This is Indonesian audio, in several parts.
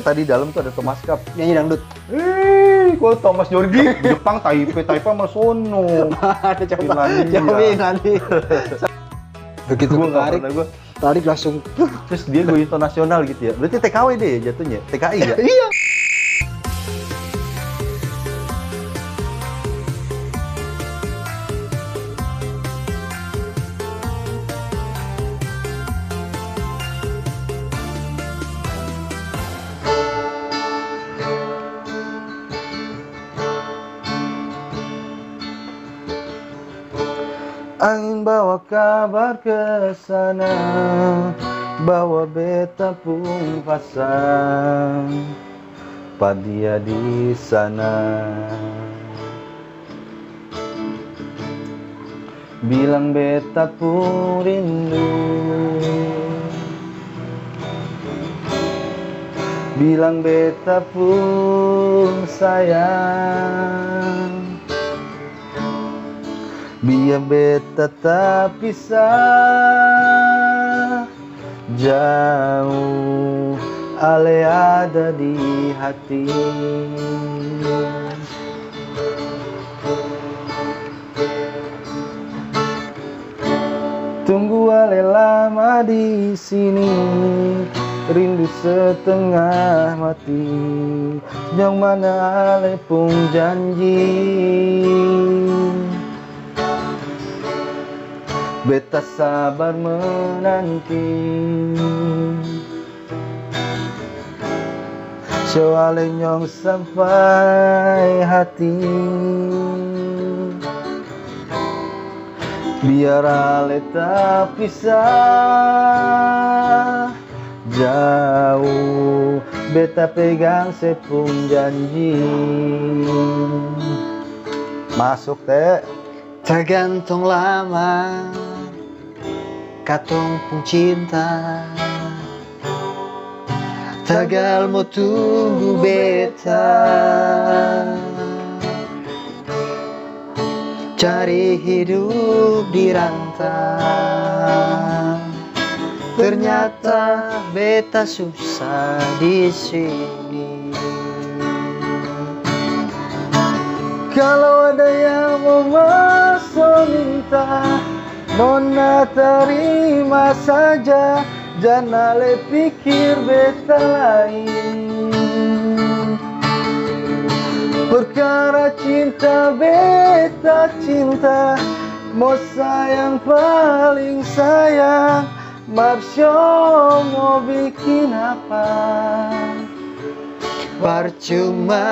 Tadi dalam tuh ada Thomas Cup. Nyanyi dangdut. Eh, kok Thomas Jorgi Jepang Taipei Taipei sama sono. Ada coba. Cobain nanti. Begitu Gua tarik, gua. tarik langsung. Terus dia go internasional gitu ya. Berarti TKW deh jatuhnya. TKI ya? Iya. Kabar ke sana Bawa beta pun pasang Padia di sana. Bilang beta pun rindu. Bilang beta pun sayang Biar beta tak pisah Jauh Ale ada di hati. Tunggu Ale lama di sini. Rindu setengah mati. Yang mana Ale pun janji Beta sabar menanti. Soalnya nyong sampai hati. Biar ale tak pisah. Jauh Beta pegang sepung janji. Masuk teh Tergantung lama Katong pun cinta. Tagal mau tunggu beta. Cari hidup di rantau Ternyata beta susah di sini. Kalau ada yang mau masuk minta Nona terima saja Jangan le pikir beta lain. Perkara cinta beta cinta Mau sayang paling sayang Marsho mau bikin apa? Percuma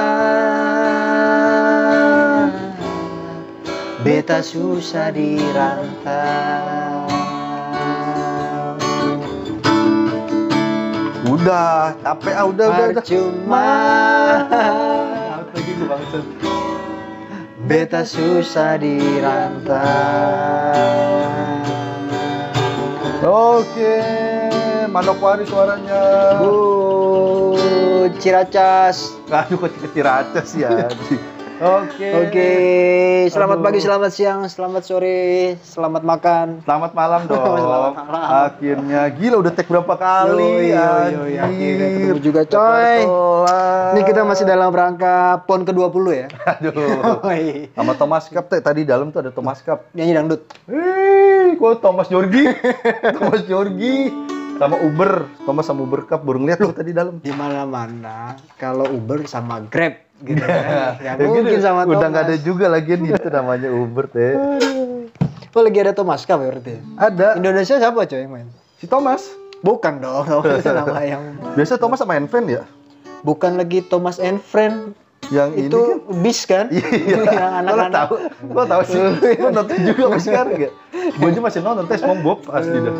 Beta susah di rantau Udah, capek ah, udah, udah, udah. Percuma bangsat. Beta susah di rantau Oke, Manokwari suaranya. Bu Ciracas Aduh, kok keciracas ya. Oke. Oke, selamat Aduh. pagi, selamat siang, selamat sore, selamat makan. Selamat malam dong. Selamat malam. Akhirnya gila udah take berapa kali? Yoi, yoi, yoi, akhirnya ketemu juga, coy. Ini kita masih dalam rangka PON ke-20 ya. Aduh. Sama Thomas Cup tadi dalam tuh ada Thomas Cup. Nyanyi dangdut. Eh, kok Thomas Jorgi? Thomas Jorgi sama Uber. Thomas sama Uber Cup baru ngeliat tuh tadi dalam. Di mana-mana kalau Uber sama Grab gitu kan. Ya Ya, gitu, mungkin sama Udah nggak ada juga lagi itu namanya Uber teh. Oh, lagi ada Thomas Cup ya berarti. Ada Indonesia siapa coy yang main? si Thomas. Bukan dong, Thomas nama yang Biasa Thomas sama Enven ya? bukan lagi Thomas and Friend. Yang ini Itu kan bis kan? Iya, yang lo anak-anak. tahu, lo tahu sih, lo nonton juga mas sekarang gak? Gue aja masih nonton tes SpongeBob asli dah.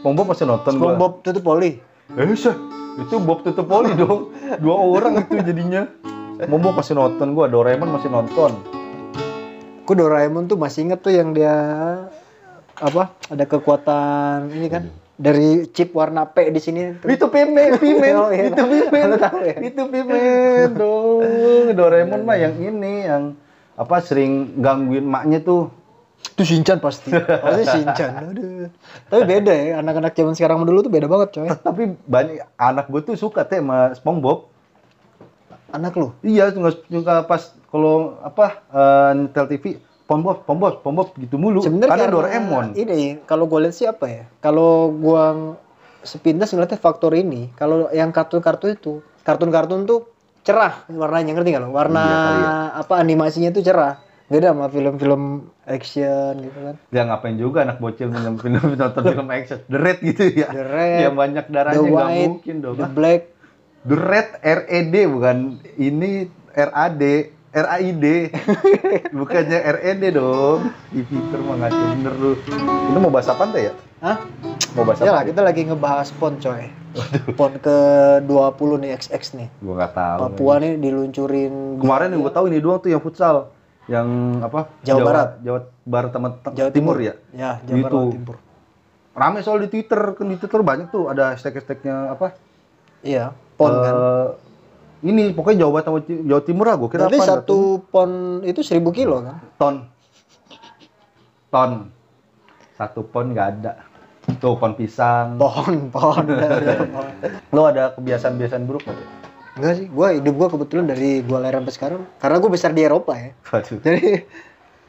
SpongeBob masih nonton gua. SpongeBob tutup poli. Eh, syah, itu Bob tutup poli dong. Dua orang itu jadinya. SpongeBob masih nonton gua, Doraemon masih nonton. Aku Doraemon tuh masih inget tuh yang dia apa? Ada kekuatan ini kan dari chip warna P di sini. tuh. Itu Pimen, Pimen, Oh, iya. itu Pimen, ya? itu Pimen dong. Doraemon mah yang ini, yang apa sering gangguin maknya tuh. Itu Shinchan pasti. Pasti Shinchan. Aduh. Tapi beda ya, anak-anak zaman sekarang dulu tuh beda banget coy. Tapi banyak anak gue tuh suka teh sama SpongeBob. Anak lu. Iya, suka, suka pas kalau apa eh, nyetel TV, SpongeBob, SpongeBob, SpongeBob gitu mulu. Sebenarnya Karena Doraemon. Ini kalau gue lihat sih apa ya? Kalau gua sepintas ngeliatnya faktor ini. Kalau yang kartun-kartun itu, kartun-kartun tuh cerah warnanya ngerti nggak lo? Warna Iya kali apa animasinya tuh cerah. Beda sama film-film action gitu kan. Ya ngapain juga anak bocil nonton film nonton film action. The Red gitu ya. The Red, Yang banyak darahnya The nggak White, mungkin dong. The Black. The Red R E D bukan ini R A D R A I D. Bukannya R E D dong. Di Peter mah ngaco bener lu. Ini mau bahas apa ya? Hah? mau bahas Ya lah, apa? kita lagi ngebahas PON coy. PON ke 20 nih XX nih. gua nggak tahu. Papua nih diluncurin kemarin yang gua tahu ini doang tuh yang futsal. Yang apa? Jawa Barat. Jawa Barat sama Jawa Timur, ya? Ya, Jawa Barat Gitu. Timur. rame soal di Twitter kan di Twitter banyak tuh ada hashtag-hashtagnya apa? Iya, PON kan. Eh, ini pokoknya Jawa Barat Jawa Timur lah gua kira Berarti apa satu pon itu 1000 kilo kan? ton ton satu pon nggak ada tuh pon pisang Pon, pon. Lo ada kebiasaan-kebiasaan buruk nggak? Enggak sih, gua hidup gua kebetulan dari gua lahir sampai sekarang karena gua besar di Eropa ya. Waduh. Jadi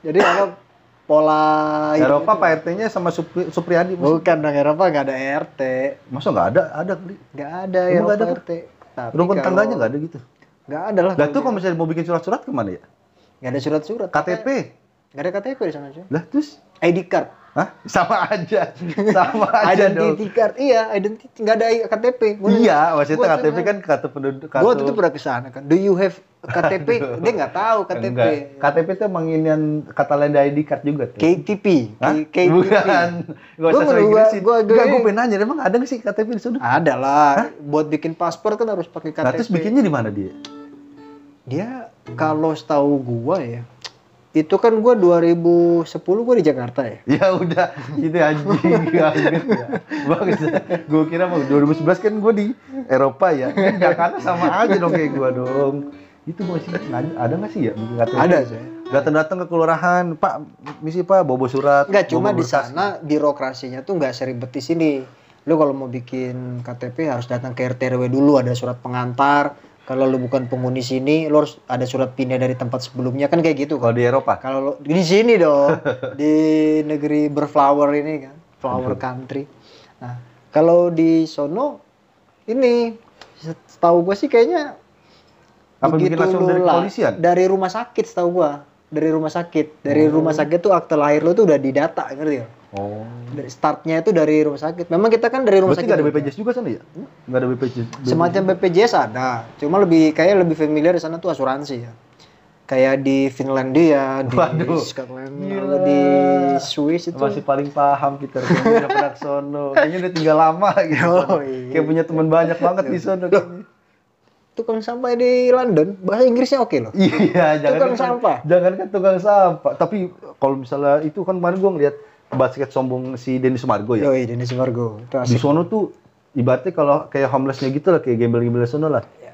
jadi apa pola Eropa itu- Pak RT-nya sama Supri, Supriyadi. Bukan dong Eropa nggak ada RT, masa nggak ada ada kali nggak ada Eropa nggak ada? RT. Tapi rukun kalau- tangganya nggak ada gitu nggak ada lah. lah tuh kalau misalnya mau bikin surat-surat ke mana ya nggak ada surat-surat. KTP Nggak ada KTP di sana cuy. lah terus ID card. Hah? sama aja sama aja dong Identity card, iya, identity nggak ada KTP. Gua nanya, iya maksudnya Gua KTP kan kartu penduduk Gua waktu itu pernah ke sana kan. Do you have KTP? Dia nggak tahu KTP. Enggak. KTP itu emang inian kata lain dari ID card juga tuh. KTP. Hah? KTP. Bukan. Gak Gua usah so baru- Inggrisin. gua- gua- Enggak, gue pengen nanya, emang ada nggak sih KTP di sana? Ada lah. Buat bikin paspor kan harus pakai KTP. Nah, terus bikinnya di mana dia? Dia kalau setahu gua ya, itu kan gua 2010 gua di Jakarta ya. Ya udah, itu anjing banget ya. Bagus. Gue kira mau 2011 kan gue di Eropa ya. Kan Jakarta sama aja dong kayak gue dong. Itu masih ada ada nggak sih ya KTP? Ada sih. Datang-datang ke kelurahan, Pak, misi Pak, bobo surat. Enggak, cuma di sana birokrasinya tuh nggak seribet di sini. Lu kalau mau bikin KTP harus datang ke RT RW dulu ada surat pengantar. Kalau lu bukan penghuni sini, lu harus ada surat pindah dari tempat sebelumnya kan kayak gitu Kalau di Eropa. Kalau lu- di sini dong, di negeri berflower ini kan, flower country. Nah, kalau di sono ini setahu gue sih kayaknya Apa begitu langsung lu dari kepolisian? Dari rumah sakit setahu gua. Dari rumah sakit. Dari Oh. rumah sakit tuh akte lahir lu tuh udah didata, ngerti gak? Oh. Dari startnya itu dari rumah sakit. Memang kita kan dari rumah Berarti sakit. nggak ada. BPJS juga sana ya? Nggak ada BPJS. Semacam BPJS ada. Cuma lebih kayak lebih familiar di sana tuh asuransi ya. Kayak di Finlandia, di Waduh. Scotland, di Swiss itu. masih paling paham kita udah pernah sono kayaknya udah tinggal lama gitu Oh, iya. kayak punya teman banyak banget di sono kayaknya. Tukang sampah di London, bahasa Inggrisnya oke loh. iya jangan Tukang sampah. jangan kan tukang sampah tapi kalau misalnya itu kan kemarin gua ngeliat basket sombong si Denny Sumargo ya Yoi, Dennis Margo. Itu di sono tuh ibaratnya kalau kayak homelessnya gitu lah kayak gembel-gembel sono lah Iya.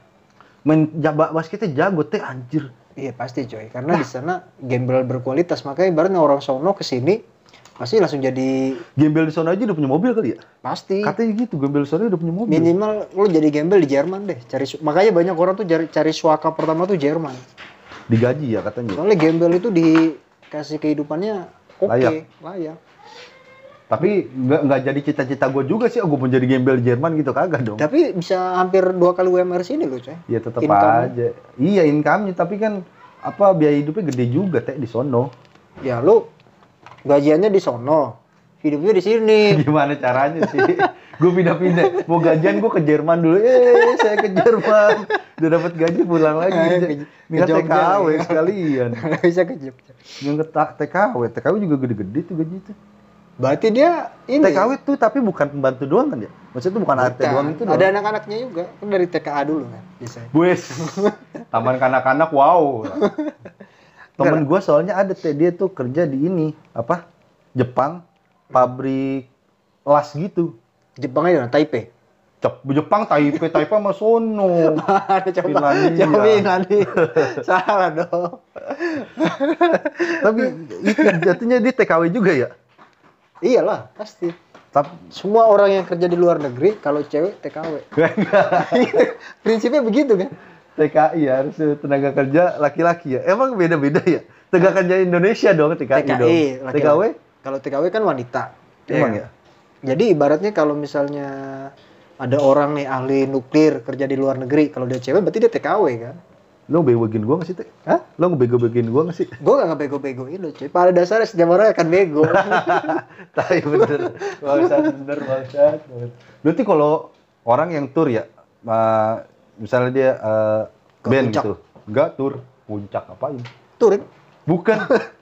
main jaba basketnya jago teh anjir Iya pasti coy, karena di sana gembel berkualitas. Makanya ibaratnya orang sono ke sini pasti langsung jadi gembel di sono aja udah punya mobil kali ya pasti. katanya gitu gembel di sono udah punya mobil Minimal lu jadi gembel di Jerman deh. Cari makanya banyak orang tuh cari, cari suaka pertama tuh Jerman. digaji ya katanya Soalnya gembel itu dikasih kehidupannya oke, Layak. layak. Tapi nggak nggak jadi cita-cita gue juga sih, gue mau jadi gembel Jerman gitu kagak dong. Tapi bisa hampir dua kali UMR sini loh coy. Ya tetap aja. Iya income-nya, tapi kan apa biaya hidupnya gede juga teh di sono. Ya lu gajiannya di sono, hidupnya di sini. Gimana caranya sih? gue pindah-pindah. Mau gajian gue ke Jerman dulu. Eh, saya ke Jerman. Udah dapat gaji pulang lagi. Minta TKW ya. sekalian. bisa ke Jogja. Yang ke ta- TKW, TKW juga gede-gede tuh gaji itu. Berarti dia ini TKW tuh tapi bukan pembantu doang kan ya? Maksudnya tuh bukan ART Bukan. doang itu doang. Ada anak-anaknya juga. Kan dari TKA dulu kan bisa. Wes, taman kanak-kanak wow. Temen gue soalnya ada dia tuh kerja di ini apa Jepang pabrik las gitu. Jepang aja Taipei. Jepang Taipei Taipei sama sono. Coba. Coba nanti. Salah dong. Tapi itu jatuhnya dia TKW juga ya. Iyalah, pasti. Tapi Semua orang yang kerja di luar negeri kalau cewek TKW. Prinsipnya begitu kan? TKI ya harus tenaga kerja laki-laki ya. Emang beda-beda ya. Tenaga kerja Indonesia dong TKI, dong. TKI, laki-laki. TKW Kalau TKW kan wanita. emang Iya. ya. Jadi ibaratnya kalau misalnya ada orang nih ahli nuklir kerja di luar negeri, kalau dia cewek berarti dia TKW kan? Lo bego-begoin gua gak sih, Teh? Hah? Lo ngebego-begoin gua gak sih? Gue gak ngebego-begoin lo cuy. Pada dasarnya setiap orang akan bego. Tai bener. Bangsat bener bangsat. Berarti kalau orang yang tur ya, uh, misalnya dia uh, band puncak. gitu. Enggak tur, puncak apain? Turin. Bukan.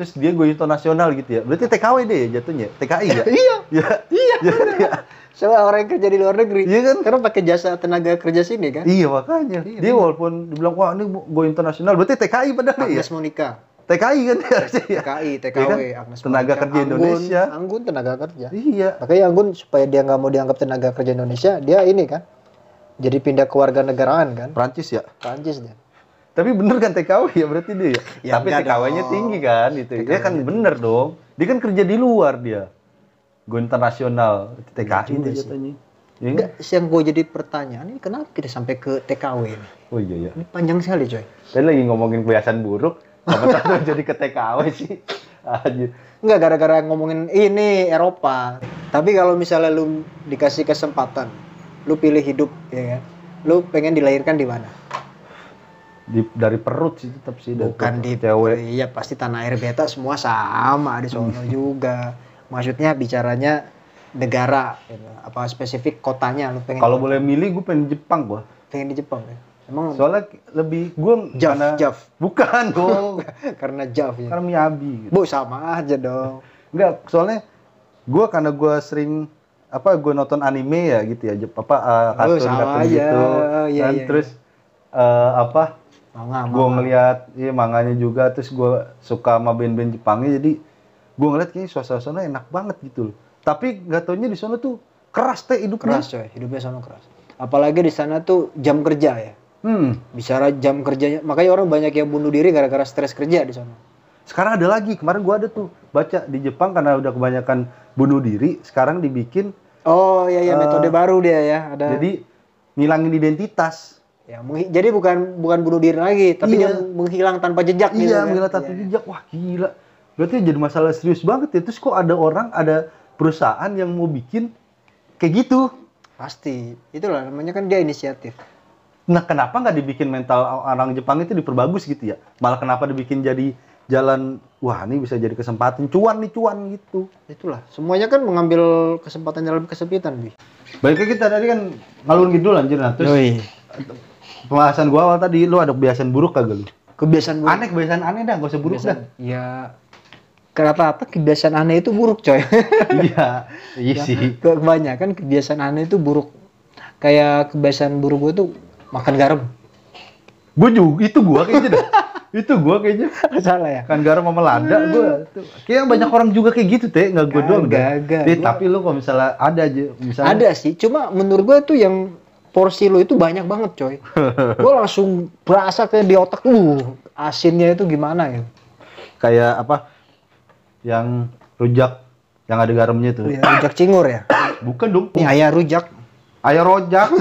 Terus dia go internasional gitu ya. Berarti TKW deh ya jatuhnya. TKI ya? Iya. Iya. Iya. Iya. Semua orang yang kerja di luar negeri. Iya kan? Karena pakai jasa tenaga kerja sini kan? Iya makanya. dia walaupun dibilang wah ini go internasional, berarti TKI padahal ya. Agnes Monica. TKI kan dia harusnya ya. TKI, Iya TKW, kan? Agnes Tenaga Monica. kerja Anggun, Indonesia. Anggun tenaga kerja. Iya. Makanya Anggun supaya dia nggak mau dianggap tenaga kerja Indonesia, dia ini kan. Jadi pindah ke warga negaraan kan? Prancis ya. Prancis dia. Tapi bener kan TKW ya berarti dia ya? Ya, Tapi TKW-nya tinggi kan itu. Dia kan bener dong. Dia kan kerja di luar dia. Go internasional. TKI dia sih. jatuhnya. Ya Enggak, yang gue jadi pertanyaan ini kenapa kita sampai ke TKW ini? Oh iya ya. Ini panjang sekali coy. Tadi lagi ngomongin kebiasaan buruk. Apa tahu jadi ke TKW sih. Anjir. Enggak gara-gara ngomongin ini Eropa. Tapi kalau misalnya lu dikasih kesempatan, lu pilih hidup ya kan? Lu pengen dilahirkan di mana? Di, dari perut sih tetap sih. Bukan di cewek. Iya pasti tanah air beta semua sama di sono juga. Maksudnya bicaranya negara, gitu. apa spesifik kotanya lu pengen Kalau boleh milih gue pengen Jepang gua. pengen di Jepang ya? Emang Soalnya lebih gue Jav, karena Jav. bukan dong. karena Jav ya. karena Miyabi gitu. Bu sama aja dong. Enggak, soalnya gue karena gue sering apa gue nonton anime ya gitu ya Jep, apa uh, kartun Oh, kartun aja. gitu Iya, dan iya, terus eh, apa Manga, gue manga. ngeliat iya manganya juga terus gue suka sama band-band Jepangnya jadi gue ngeliat kayaknya suasana enak banget gitu loh tapi nggak taunya di sana tuh keras teh hidupnya keras coy, hidupnya sana keras. Apalagi di sana tuh jam kerja ya. hmm Bicara jam kerjanya, makanya orang banyak yang bunuh diri gara-gara stres kerja di sana. sekarang ada lagi kemarin gue ada tuh baca di Jepang karena udah kebanyakan bunuh diri sekarang dibikin Oh iya iya metode baru dia ya, ada. jadi ngilangin identitas ya, jadi bukan bukan bunuh diri lagi, tapi Iya. dia menghilang tanpa jejak gitu Iya, kan. mengilat tanpa jejak. Wah, gila. Berarti jadi masalah serius banget ya. Terus kok ada orang, ada perusahaan yang mau bikin kayak gitu? Pasti. Itulah namanya kan dia inisiatif. Nah, kenapa nggak dibikin mental orang Jepang itu diperbagus gitu ya? Malah kenapa dibikin jadi jalan, wah ini bisa jadi kesempatan, cuan nih cuan gitu. Itulah. Semuanya kan mengambil kesempatan dalam kesempitan, Bi. Baiknya kita tadi kan ngalur ngidul anjir. Nah, terus pembahasan gua awal tadi, lu ada kebiasaan buruk kagak lu? Kebiasaan buruk. Aneh, kebiasaan aneh dah, gak usah buruk dah. Ya rata-rata kebiasaan aneh itu buruk, coy. iya, iya sih. Kebanyakan kebiasaan aneh itu buruk. Kayak kebiasaan buruk gue tuh makan garam. Gua juga, itu gua kayaknya dah. itu gua kayaknya. Salah ya? kan garam sama lada gua tuh kayak banyak orang juga kayak gitu teh nggak gua doang dah. Kagak, Teh, gua- tapi lu kalau misalnya ada aja misalnya Ada sih, cuma menurut gue tuh yang porsi lo itu banyak banget, coy. gue langsung berasa kayak di otak, uh, asinnya itu gimana ya? kayak apa? Yang rujak yang ada garamnya tuh Ya, rujak cingur ya. bukan dong. Ini ayah rujak, ayam rojak.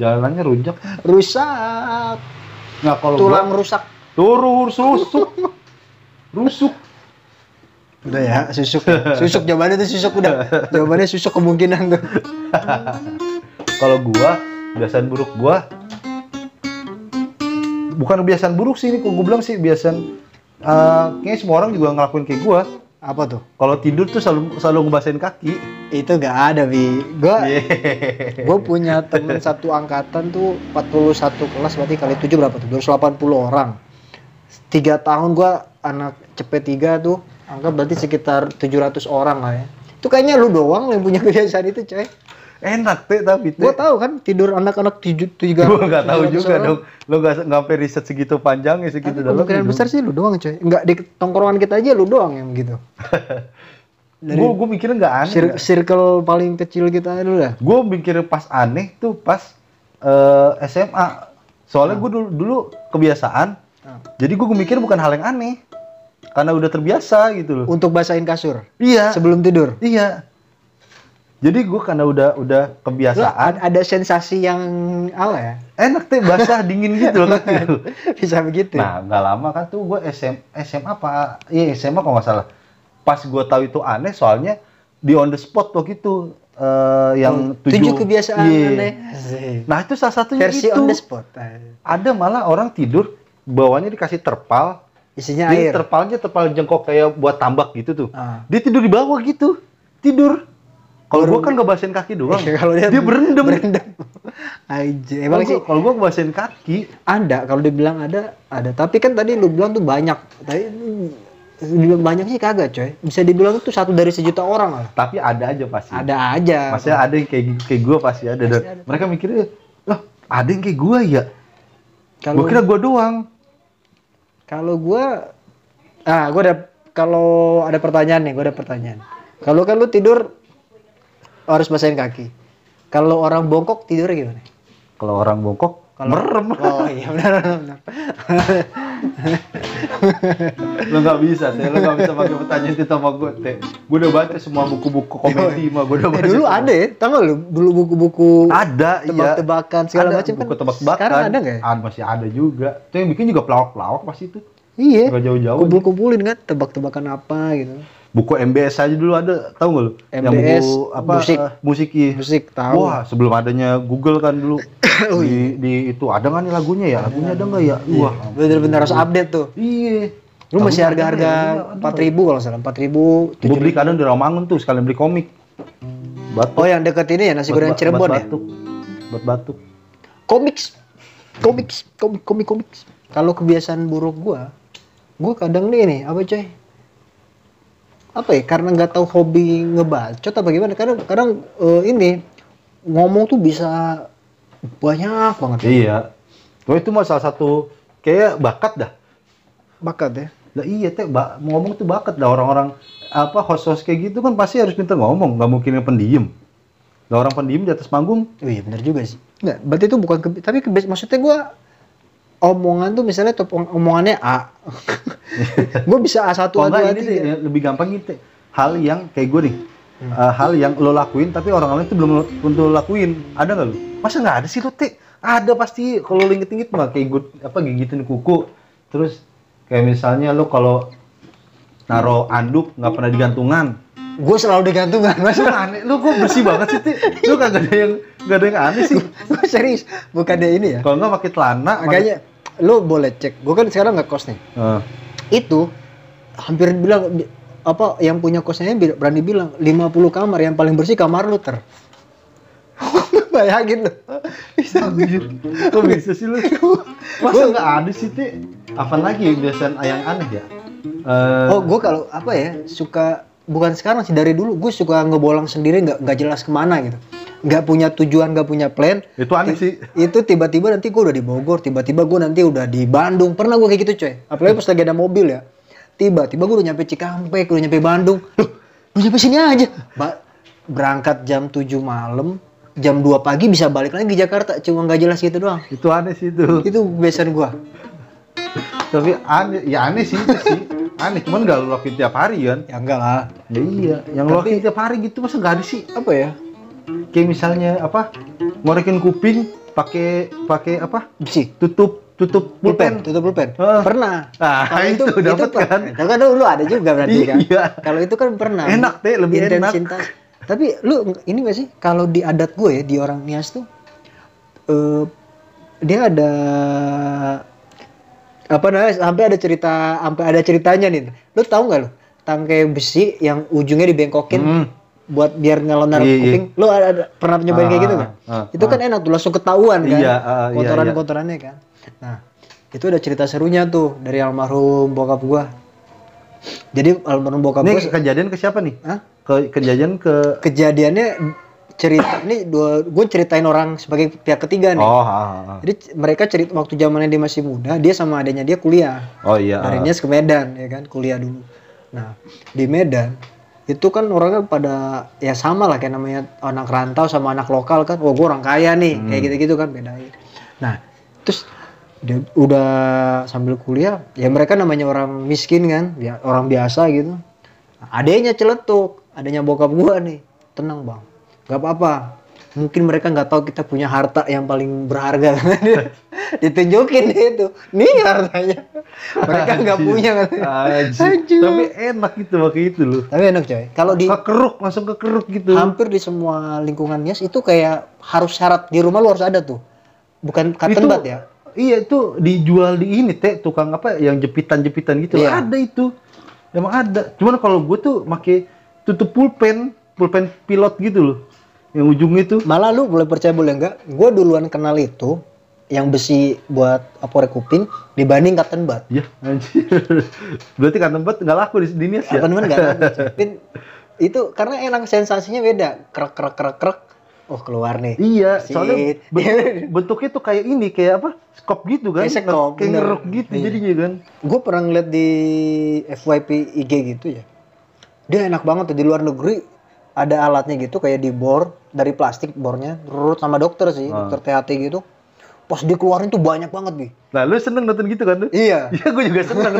Jalannya rujak. Rusak, nggak kalau tulang gua rusak. turun susuk rusuk Udah ya, susuk. Susuk jawabannya tuh susuk udah. Jawabannya susuk kemungkinan tuh. kalau gua kebiasaan buruk gua bukan kebiasaan buruk sih ini kok gua bilang sih kebiasaan eh, kayaknya semua orang juga ngelakuin kayak gua Apa tuh? kalau tidur tuh selalu selalu ngebasahin kaki Itu gak ada, Bi. Gue Yeay. gue punya temen satu angkatan tuh 41 kelas berarti kali 7 berapa tuh 280 orang tiga tahun gua anak cepet tiga tuh angka berarti sekitar 700 orang lah ya. Itu kayaknya lu doang yang punya kebiasaan itu coy. Enak teh tapi gua tahu kan tidur anak-anak tujuh tiga gua nggak tahu 700 juga orang. dong. Lo nggak nggak riset segitu panjangnya tapi segitu dalam kemungkinan besar sih lu doang coy. Nggak di tongkrongan kita aja lu doang yang gitu dari gue gue mikirnya nggak aneh Cir- circle paling kecil kita dulu lah. Gue mikir pas aneh tuh pas eh, SMA Soalnya gue dulu, dulu kebiasaan, Ah. jadi gue mikir bukan hal yang aneh. Karena udah terbiasa gitu loh. Untuk basahin kasur Iya, sebelum tidur. iya. Jadi gue karena udah udah kebiasaan, ad- ada sensasi yang apa ya? enak teh basah dingin gitu loh kaki lu. Bisa begitu. Nah, nggak lama kan tuh gue SM, SMA apa? Iya SMA kalau nggak salah. Pas gue tahu itu aneh, soalnya di on the spot waktu itu eh, yang tujuh, tujuh kebiasaan Iya. aneh. Nah itu salah satunya Versi itu. on the spot. Ada malah orang tidur bawahnya dikasih terpal. Isinya Jadi air. terpalnya terpal jengkok kayak buat tambak gitu tuh. Ah. Dia tidur di bawah gitu. Tidur. Kalau gua kan ngebasain kaki doang. Kalau dia, berendam. berendam. Aja. Emang sih kalau gua ngebasain kaki, ada kalau dibilang ada ada tapi kan tadi lu bilang tuh banyak hmm, dibilang banyak sih kagak coy bisa dibilang itu satu dari sejuta orang lah tapi ada aja pasti. ada aja Maksudnya ada yang kayak kayak gua pasti ada. Dan Pasti ada. mereka mikirnya, loh ada yang kayak gua ya? kalau Gua kira gua doang. Kalau gua ah gua ada kalau ada pertanyaan nih gua ada pertanyaan. Kalau kan lu tidur harus basahin kaki. Kalau orang bongkok tidur gimana? Kalau orang bongkok, Kalau- merem. oh iya benar benar lo nggak bisa, teh. Lo nggak bisa pakai pertanyaan itu sama gue, teh. Gue udah baca semua buku-buku komedi mah. Gue udah Eh, baca. dulu semua. ada ya tau gak lu dulu buku-buku Ada, iya. tebak-tebakan segala Ada macam kan buku tebak-tebakan. sekarang ada nggak ya Ada, masih ada juga. Itu yang bikin juga pelawak-pelawak pasti itu. iya Nggak jauh-jauh. kumpul-kumpulin kan tebak-tebakan apa gitu Buku MBS aja dulu ada, tahu nggak lu? Yang buku apa? musik. eh, musik iya. musik tahu Wah, sebelum adanya Google kan dulu. Oh, di, di itu ada nggak nih lagunya ya? Lagunya ada nggak ya? Wah, bener-bener harus update tuh iya. lu masih Lagunya ada harga-harga ya? Empat ribu kalau salah empat ribu Gue beli kadang di Ramangun tuh sekalian beli komik. Batuk. oh yang deket ini ya nasi goreng Cirebon buat ya batuk. Buat batuk. komiks komiks komik komik komiks kalau kebiasaan buruk gua gua kadang nih nih apa coy apa ya karena nggak tahu hobi ngebacot apa gimana kadang kadang eh, ini ngomong tuh bisa banyak banget Iya. Tuh itu mah salah satu kayak bakat dah. bakat ya Lah iya teh, ba- ngomong tuh bakat dah orang-orang apa host-host kayak gitu kan pasti harus pintar ngomong, nggak mungkin yang pendiam. Lah orang pendiam di atas panggung, Oh iya benar juga sih. Enggak, berarti itu bukan kebi- tapi kebias maksudnya gua omongan tuh misalnya top omongannya A. gua bisa A1 oh A2 enggak A3. ini deh, ya, lebih gampang gitu. Hal yang kayak gue nih, eh, hal yang lo lakuin tapi orang lain tuh belum lo, lo lakuin. Ada nggak lo? Masa nggak ada sih lo teh? Ada pasti kalau lo inget-inget mah kayak gue apa gigitin kuku. Terus kayak misalnya lo kalau naro anduk nggak pernah digantungan. Gue selalu digantungan, Mas. Lu aneh, lu kok bersih banget sih, Ti? Lu kagak ada yang gak ada yang aneh sih. Gue serius, bukannya ini ya. Kalau nggak pakai celana, Makanya lu boleh cek. Gue kan sekarang nggak kos nih. Eh, Itu hampir bilang bi- apa yang punya kosnya berani bilang 50 kamar yang paling bersih kamar lu ter. Bayangin lu. Bisa anjir. Kok bisa sih lu? Masa nggak ada sih, Ti? Apa lagi biasaan yang aneh ya? Eh, Oh, gue kalau apa ya suka bukan sekarang sih dari dulu. Gue suka ngebolang sendiri nggak nggak jelas ke mana gitu. Nggak punya tujuan nggak punya plan. Itu aneh sih. itu tiba-tiba nanti gue udah di Bogor tiba-tiba gue nanti udah di Bandung. Pernah gue kayak gitu coy. Apalagi pas lagi ada mobil ya. Tiba-tiba gue udah nyampe Cikampek udah nyampe Bandung. Loh lu nyampe sini aja. Ba- berangkat jam 7 malam jam 2 pagi bisa balik lagi ke Jakarta. Cuma nggak jelas gitu doang. Itu aneh sih itu. itu kebiasaan gue. Tapi aneh, ya aneh sih itu sih. Aneh, cuman nggak lu lakuin tiap hari kan? ya enggak lah Ya iya, yang lu lakuin tiap hari gitu masa nggak ada sih? apa ya Kayak misalnya apa? Ngorekin kuping pakai pakai apa? sih Tutup tutup pulpen pulpen. tutup pulpen Ah. pernah Ah, Kalau itu dapat per- kan? itu kan lu ada juga berarti kan Iya. kalau itu kan pernah Enak, Teh, lebih enak. Intensitas. tapi lu ini gak sih kalau di adat gue ya di orang Nias tuh eh dia ada apa namanya sampai ada cerita sampai ada ceritanya nih lu tahu nggak lu tangkai besi yang ujungnya dibengkokin Hmm. buat biar ngelon naruh Iya, iya. kuping lu ada, ada- pernah nyobain kayak gitu Ah, nggak ah, itu kan enak tuh langsung ketahuan kan Iya, ah, iya, kotoran iya. kotorannya kan nah itu ada cerita serunya tuh dari almarhum bokap gua jadi almarhum bokap Ini gua kejadian ke siapa nih? Hah? Ke kejadian ke kejadiannya cerita ini dua gue ceritain orang sebagai pihak ketiga nih. Oh, ah, ah, jadi mereka cerita waktu zamannya dia masih muda dia sama adanya dia kuliah. Oh iya. dari Nias ke Medan ya kan kuliah dulu. Nah di Medan itu kan orangnya pada ya sama lah kayak namanya anak rantau sama anak lokal kan. Oh gue orang kaya nih Hmm. kayak gitu-gitu kan bedain nah terus dia udah sambil kuliah ya mereka namanya orang miskin kan ya orang biasa gitu. Adanya celetuk adanya bokap gua nih tenang bang nggak apa-apa. Mungkin mereka nggak tahu kita punya harta yang paling berharga. Ditunjukin itu. Nih hartanya. Mereka nggak punya. Kan Anjir. Tapi enak gitu pakai itu loh. tapi enak coy. Kalau di Kekeruk, langsung kekeruk gitu. hampir di semua lingkungan Nias itu kayak harus syarat. Di rumah lu harus ada tuh. Bukan cotton bud ya? Iya itu dijual di ini teh tukang apa yang jepitan-jepitan gitu. Iya. ada itu. Emang ada. Cuman kalau gue tuh make tutup pulpen pulpen pilot gitu loh yang ujungnya itu Malah lu boleh percaya boleh enggak, gue duluan kenal itu yang besi buat apore kuping dibanding cotton bud. ya anjir berarti kan tempat nggak laku di sini ya Cotton bud enggak ada. Tapi itu karena enak sensasinya beda. Krek krek krek krek. Oh keluar nih. iya Sit. soalnya ben- bentuknya tuh kayak ini kayak apa skop gitu kan Kayak skop, kayak ngeruk gitu Iya. jadinya kan Gue pernah ngeliat di FYP IG gitu ya. Dia enak banget tuh di luar negeri ada alatnya gitu kayak di bor dari plastik bornya turut sama dokter sih, Ah. dokter THT gitu. Pas dikeluarin tuh banyak banget bi. nah lu seneng nonton gitu kan lu Iya. iya gue juga seneng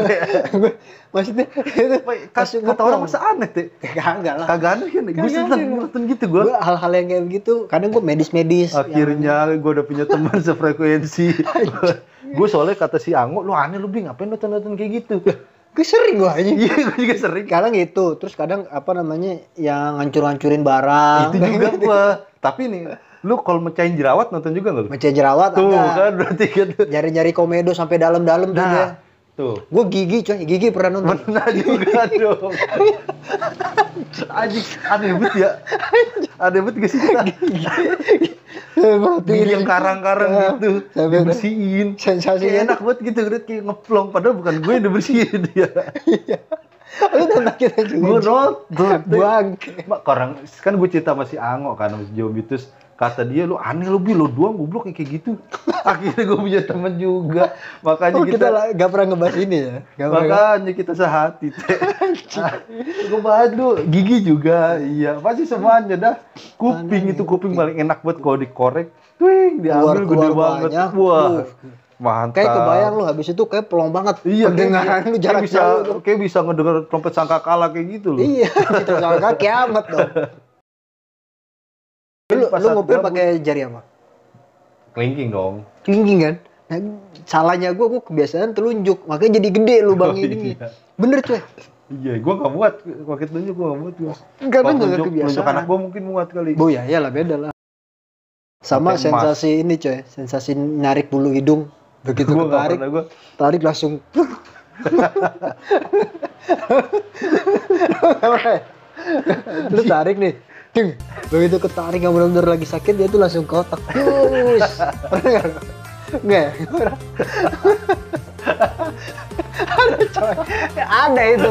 Maksudnya itu kata kata orang masa aneh teh kagak lah. kagak aneh kan gue seneng nonton gitu gue Gue hal-hal yang kayak begitu, kadang gue medis-medis. Akhirnya gue udah punya teman sefrekuensi. gue soalnya kata si Anggo, lu aneh lu bing, ngapain nonton-nonton kayak gitu? Gue sering gue aja. Iya, gue juga sering. Kadang gitu, terus kadang apa namanya yang hancur-hancurin barang. Itu juga gue. Tapi nih, lu kalau mecahin jerawat nonton juga nggak lu? Mece jerawat Tuh enggak. kan berarti kan. Nyari-nyari komedo sampai dalam-dalam tuh dia. Tuh. Gue gigi coy, gigi pernah nonton. Pernah juga dong. Anjing, aneh banget ya. Aneh banget gak sih kita? Gigi yang karang-karang gitu, Sampai- dibersihin. Sensasinya. Kayak enak banget gitu, kayak ngeplong. Padahal bukan gue yang dibersihin dia. Lu nonton kita gue juga. nonton Bangke. Mak, orang kan gue cerita sama si Ango kan sama si Jobitus kata dia lu aneh lu bi lu doang goblok kayak gitu akhirnya gue punya temen juga makanya Oh, kita, kita gak pernah ngebahas ini ya. Gak makanya kita sehati gue bahas lu gigi juga iya pasti semuanya dah kuping itu kuping paling enak buat kalau dikorek Wih, diambil gede banget banyak. wah Uh. mantap Kayak kebayang lu habis itu kayak pelong banget. Iya, Pendengaran lu kayak jarak bisa, jauh. kayak bisa ngedenger trompet sangkakala kayak gitu loh. Iya, kita sangka kiamat dong. Lu, Pas lu gabut. pakai jari apa? Kelingking dong. Kelingking kan? Nah, salahnya gua, gua kebiasaan telunjuk, makanya jadi gede lubang Oh, ini. iya. Bener coy. Iya, gua nggak muat pakai telunjuk gua nggak muat gua. Enggak Kalau kan telunjuk kebiasaan. anak gua mungkin muat kali. Bu ya, iyalah beda lah. Sama emas. sensasi ini coy, sensasi narik bulu hidung. Begitu Gua pernah gua. tarik langsung. Lu tarik nih. Ding. Begitu ketarik yang benar-benar lagi sakit dia tuh langsung ke otak. Yus. Pernah nggak? Nggak ya? Pernah. Ada coy. Ada itu.